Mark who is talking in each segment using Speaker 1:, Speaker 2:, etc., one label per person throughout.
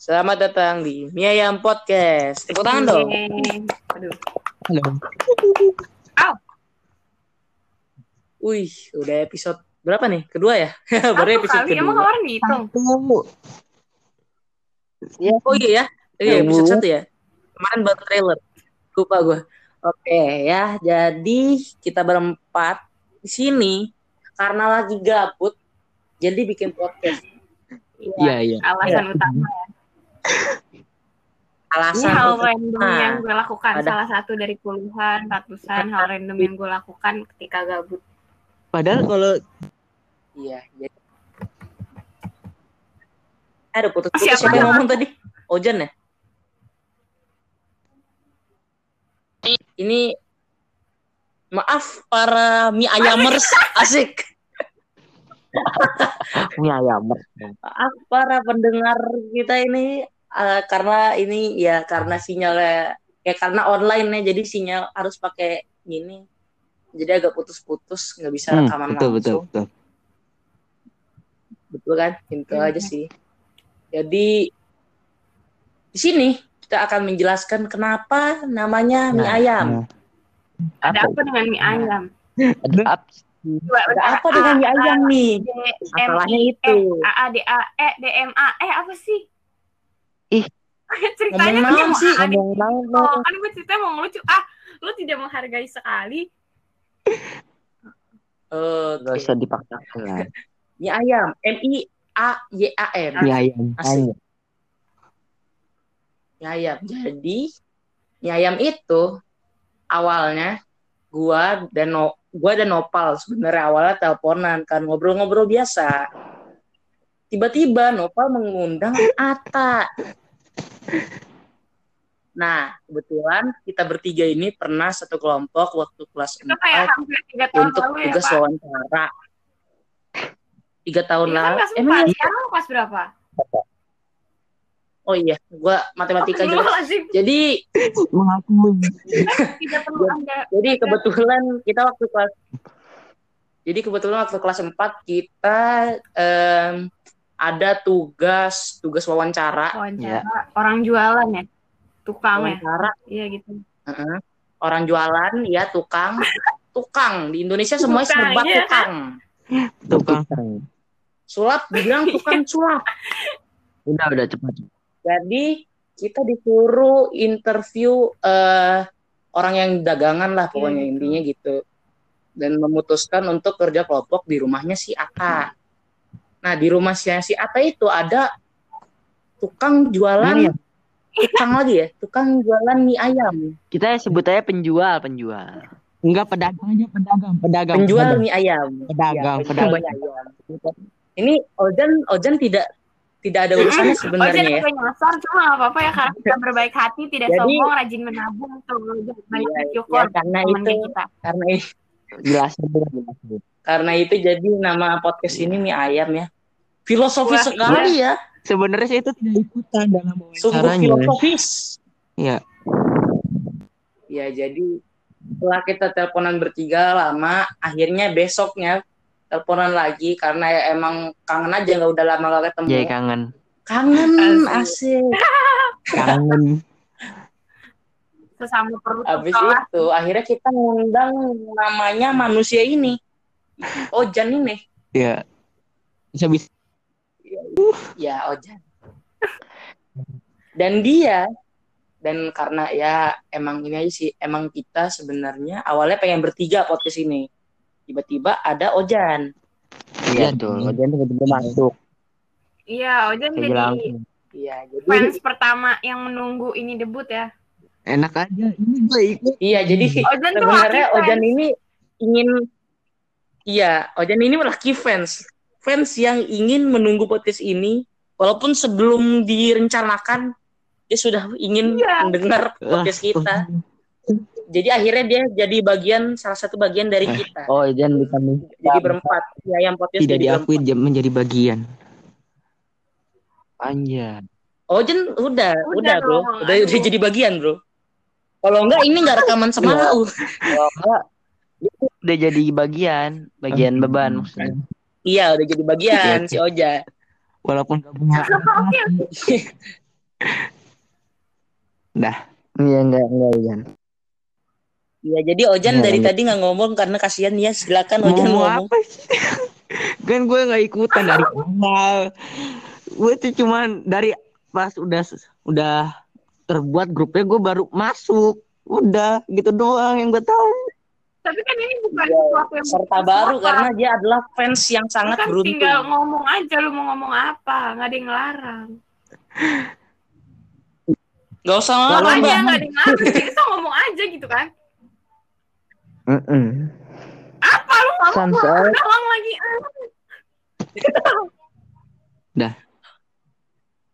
Speaker 1: Selamat datang di Mie Ayam Podcast. Tepuk tangan dong.
Speaker 2: Aduh.
Speaker 3: Halo.
Speaker 1: Wih, udah episode berapa nih? Kedua ya? Baru
Speaker 2: Satu
Speaker 1: episode
Speaker 2: kali, emang
Speaker 1: kedua.
Speaker 2: kemarin dihitung.
Speaker 1: Oh iya ya? Iya, episode satu ya? Kemarin baru trailer. Lupa gue. Oke ya, jadi kita berempat di sini karena lagi gabut, jadi bikin podcast.
Speaker 3: Iya, iya.
Speaker 2: Alasan utama. Ini
Speaker 1: Alasan
Speaker 2: hal
Speaker 1: utama.
Speaker 2: random yang gue lakukan.
Speaker 1: Ada-
Speaker 2: Salah satu dari puluhan, ratusan hal random yang gue lakukan ketika gabut.
Speaker 3: Padahal kalau
Speaker 1: Iya, jadi Aduh, putus-putus
Speaker 2: Siapa
Speaker 1: siapa yang
Speaker 2: yang-
Speaker 1: ngomong tadi? Ojan ya? Ini maaf para mie ayamers asik.
Speaker 3: mie ayam.
Speaker 1: Maaf para pendengar kita ini eh, karena ini ya karena sinyalnya ya karena online ya jadi sinyal harus pakai gini. Jadi agak putus-putus nggak bisa
Speaker 3: Hmm,
Speaker 1: rekaman
Speaker 3: betul, betul,
Speaker 1: langsung.
Speaker 3: betul.
Speaker 1: Betul kan? Itu
Speaker 2: Hmm.
Speaker 1: aja sih. Jadi di sini kita akan menjelaskan kenapa namanya mie
Speaker 3: Nah,
Speaker 1: ayam.
Speaker 3: nah.
Speaker 2: Ada
Speaker 3: Apa?
Speaker 2: apa dengan mie ayam?
Speaker 3: Ada apa?
Speaker 1: Ada dengan mie ayam nih? Masalahnya
Speaker 2: I,
Speaker 1: itu.
Speaker 2: E, A, A, D, A, E, D, M, A. Eh, apa sih?
Speaker 3: Ih.
Speaker 2: Ceritanya
Speaker 1: Ngomong
Speaker 2: mau
Speaker 1: sih?
Speaker 3: Ngomong naon,
Speaker 2: Oh, kan gue ceritanya mau ngelucu. Ah, lu tidak menghargai sekali.
Speaker 1: Oke.
Speaker 3: Gak usah dipaksakan lah.
Speaker 1: Mie ayam. M I A Y A M.
Speaker 3: Mie ayam.
Speaker 1: Asik.
Speaker 3: Ayam.
Speaker 1: Mie ayam. Jadi mie ayam itu awalnya gua dan no, gua dan Nopal sebenarnya awalnya teleponan kan ngobrol-ngobrol biasa. Tiba-tiba Nopal mengundang Ata. Nah, kebetulan kita bertiga ini pernah satu kelompok waktu kelas
Speaker 2: Itu kayak
Speaker 1: 4
Speaker 2: hampir tiga tahun
Speaker 1: untuk
Speaker 2: lalu ya,
Speaker 1: tugas
Speaker 2: Pak.
Speaker 1: wawancara. Tiga tahun
Speaker 2: Iya
Speaker 1: lalu. Emang
Speaker 2: empat. Sekarang kelas berapa?
Speaker 1: Oh iya, gua matematika juga. Jadi
Speaker 3: Mengakui.
Speaker 2: Tidak perlu anda.
Speaker 1: jadi kebetulan kita waktu kelas Jadi kebetulan waktu kelas 4 kita em, ada tugas tugas wawancara.
Speaker 2: Wawancara orang jualan ya, tukang ya.
Speaker 1: Wawancara
Speaker 2: Iya gitu.
Speaker 1: heeh. orang jualan ya tukang tukang di Indonesia semuanya
Speaker 2: Tukang,
Speaker 1: serba
Speaker 2: iya.
Speaker 1: tukang.
Speaker 3: Tukang.
Speaker 1: Sulap dibilang tukang sulap.
Speaker 3: Udah, udah cepat.
Speaker 1: Jadi kita disuruh interview eh, orang yang dagangan lah pokoknya
Speaker 2: Iya, gitu.
Speaker 1: intinya gitu. Dan memutuskan untuk kerja kelompok di rumahnya si Ata. Nah di rumah si, si Ata itu ada tukang jualan,
Speaker 3: ayam.
Speaker 1: tukang lagi ya, tukang jualan mie ayam,
Speaker 3: Kita sebut aja penjual, penjual. Enggak pedagang aja, pedagang, pedagang.
Speaker 1: penjual
Speaker 3: pedagang.
Speaker 1: mie ayam.
Speaker 3: Pedagang,
Speaker 1: Ya,
Speaker 3: pedagang.
Speaker 1: mie ayam. Ini Ojan, Ojan tidak tidak ada urusannya
Speaker 2: Oh,
Speaker 1: sebenarnya
Speaker 2: jadi
Speaker 1: ya.
Speaker 2: nyasar cuma gak apa-apa ya karena kita berbaik hati, tidak
Speaker 1: Jadi-
Speaker 2: sombong, rajin menabung tuh. Banyak
Speaker 1: Iya,
Speaker 2: bersyukur
Speaker 1: iya, karena itu
Speaker 2: kita.
Speaker 1: karena itu
Speaker 3: Jelasin dulu, jelasin.
Speaker 1: Karena itu jadi nama podcast ini mie ayam ya. Filosofi
Speaker 2: Wah,
Speaker 1: sekali ya.
Speaker 3: Sebenarnya saya itu tidak ikutan dalam wawancaranya.
Speaker 1: filosofis.
Speaker 3: Iya.
Speaker 1: Ya jadi setelah kita teleponan bertiga lama, akhirnya besoknya teleponan lagi karena ya emang kangen aja nggak udah lama gak ketemu.
Speaker 3: Jadi kangen.
Speaker 1: Kangen
Speaker 2: Asik.
Speaker 3: Kangen.
Speaker 2: Sesama perut
Speaker 1: Habis
Speaker 2: sekolah.
Speaker 1: itu akhirnya kita ngundang namanya manusia ini. Ojan ini.
Speaker 3: Iya. Bisa bisa.
Speaker 1: Ya Ojan. Dan dia dan karena ya emang ini aja sih emang kita sebenarnya awalnya pengen bertiga podcast ini tiba-tiba ada Ojan
Speaker 3: Iya tuh. Wajan tiba-tiba masuk.
Speaker 2: Iya, Ojan jadi
Speaker 3: bilang
Speaker 1: iya jadi
Speaker 2: fans pertama yang menunggu ini debut ya.
Speaker 3: enak aja. Ini gue ikut.
Speaker 1: iya jadi
Speaker 2: Ojan tuh
Speaker 1: sebenarnya
Speaker 2: laki
Speaker 1: Ojan
Speaker 2: fans.
Speaker 1: ini ingin iya Ojan ini laki fans fans yang ingin menunggu podcast ini walaupun sebelum direncanakan dia sudah ingin
Speaker 2: Iya.
Speaker 1: mendengar podcast kita jadi akhirnya dia jadi bagian salah satu bagian dari kita
Speaker 3: Oh, Jan bisa men-
Speaker 1: jadi berempat ya yang podcast
Speaker 3: tidak
Speaker 1: jadi
Speaker 3: diakui
Speaker 1: berempat.
Speaker 3: menjadi bagian. Panjang.
Speaker 1: Ojen udah
Speaker 2: Udah
Speaker 1: udah, bro
Speaker 2: dong,
Speaker 1: udah
Speaker 2: aduh.
Speaker 1: udah jadi bagian bro kalau enggak ini enggak rekaman sama
Speaker 3: Iya.
Speaker 1: lu
Speaker 3: Kalau enggak udah jadi bagian, bagian beban maksudnya.
Speaker 1: Iya, udah jadi bagian
Speaker 3: Oke,
Speaker 1: si Oja.
Speaker 3: Walaupun gak punya Dah. Iya enggak enggak Ian.
Speaker 1: Iya, jadi Ojan
Speaker 3: Iya,
Speaker 1: dari
Speaker 3: lanjut.
Speaker 1: tadi nggak ngomong karena kasihan ya. Silakan Ojan
Speaker 3: Ngomong
Speaker 1: ngomong.
Speaker 3: apa sih? kan gue nggak ikutan dari awal. Gue tuh cuman dari pas udah udah terbuat grupnya gue baru masuk. Udah gitu doang yang gue tahu.
Speaker 2: tapi kan ini bukan
Speaker 1: Iya,
Speaker 2: sesuatu yang
Speaker 1: Serta
Speaker 2: bukan
Speaker 1: baru
Speaker 2: apa.
Speaker 1: karena dia adalah fans yang sangat
Speaker 2: kan tinggal
Speaker 1: beruntung.
Speaker 2: ngomong aja lu mau ngomong apa nggak ada yang ngelarang
Speaker 1: Gak usah ngomong,
Speaker 2: nggak ada yang ngelarang jadi ngomong aja gitu kan
Speaker 3: Heeh.
Speaker 2: apa lu ngomong doang lagi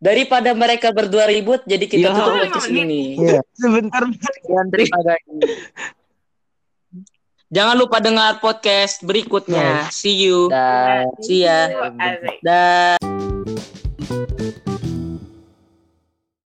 Speaker 1: Daripada mereka berdua ribut, jadi kita
Speaker 3: Ya,
Speaker 1: tutup
Speaker 2: lima
Speaker 1: podcast
Speaker 2: menit.
Speaker 1: ini.
Speaker 3: Iya. Sebentar terima kasih.
Speaker 1: Jangan lupa dengar podcast berikutnya. See you.
Speaker 3: Dah.
Speaker 1: See ya.
Speaker 2: Asik.
Speaker 1: Dah.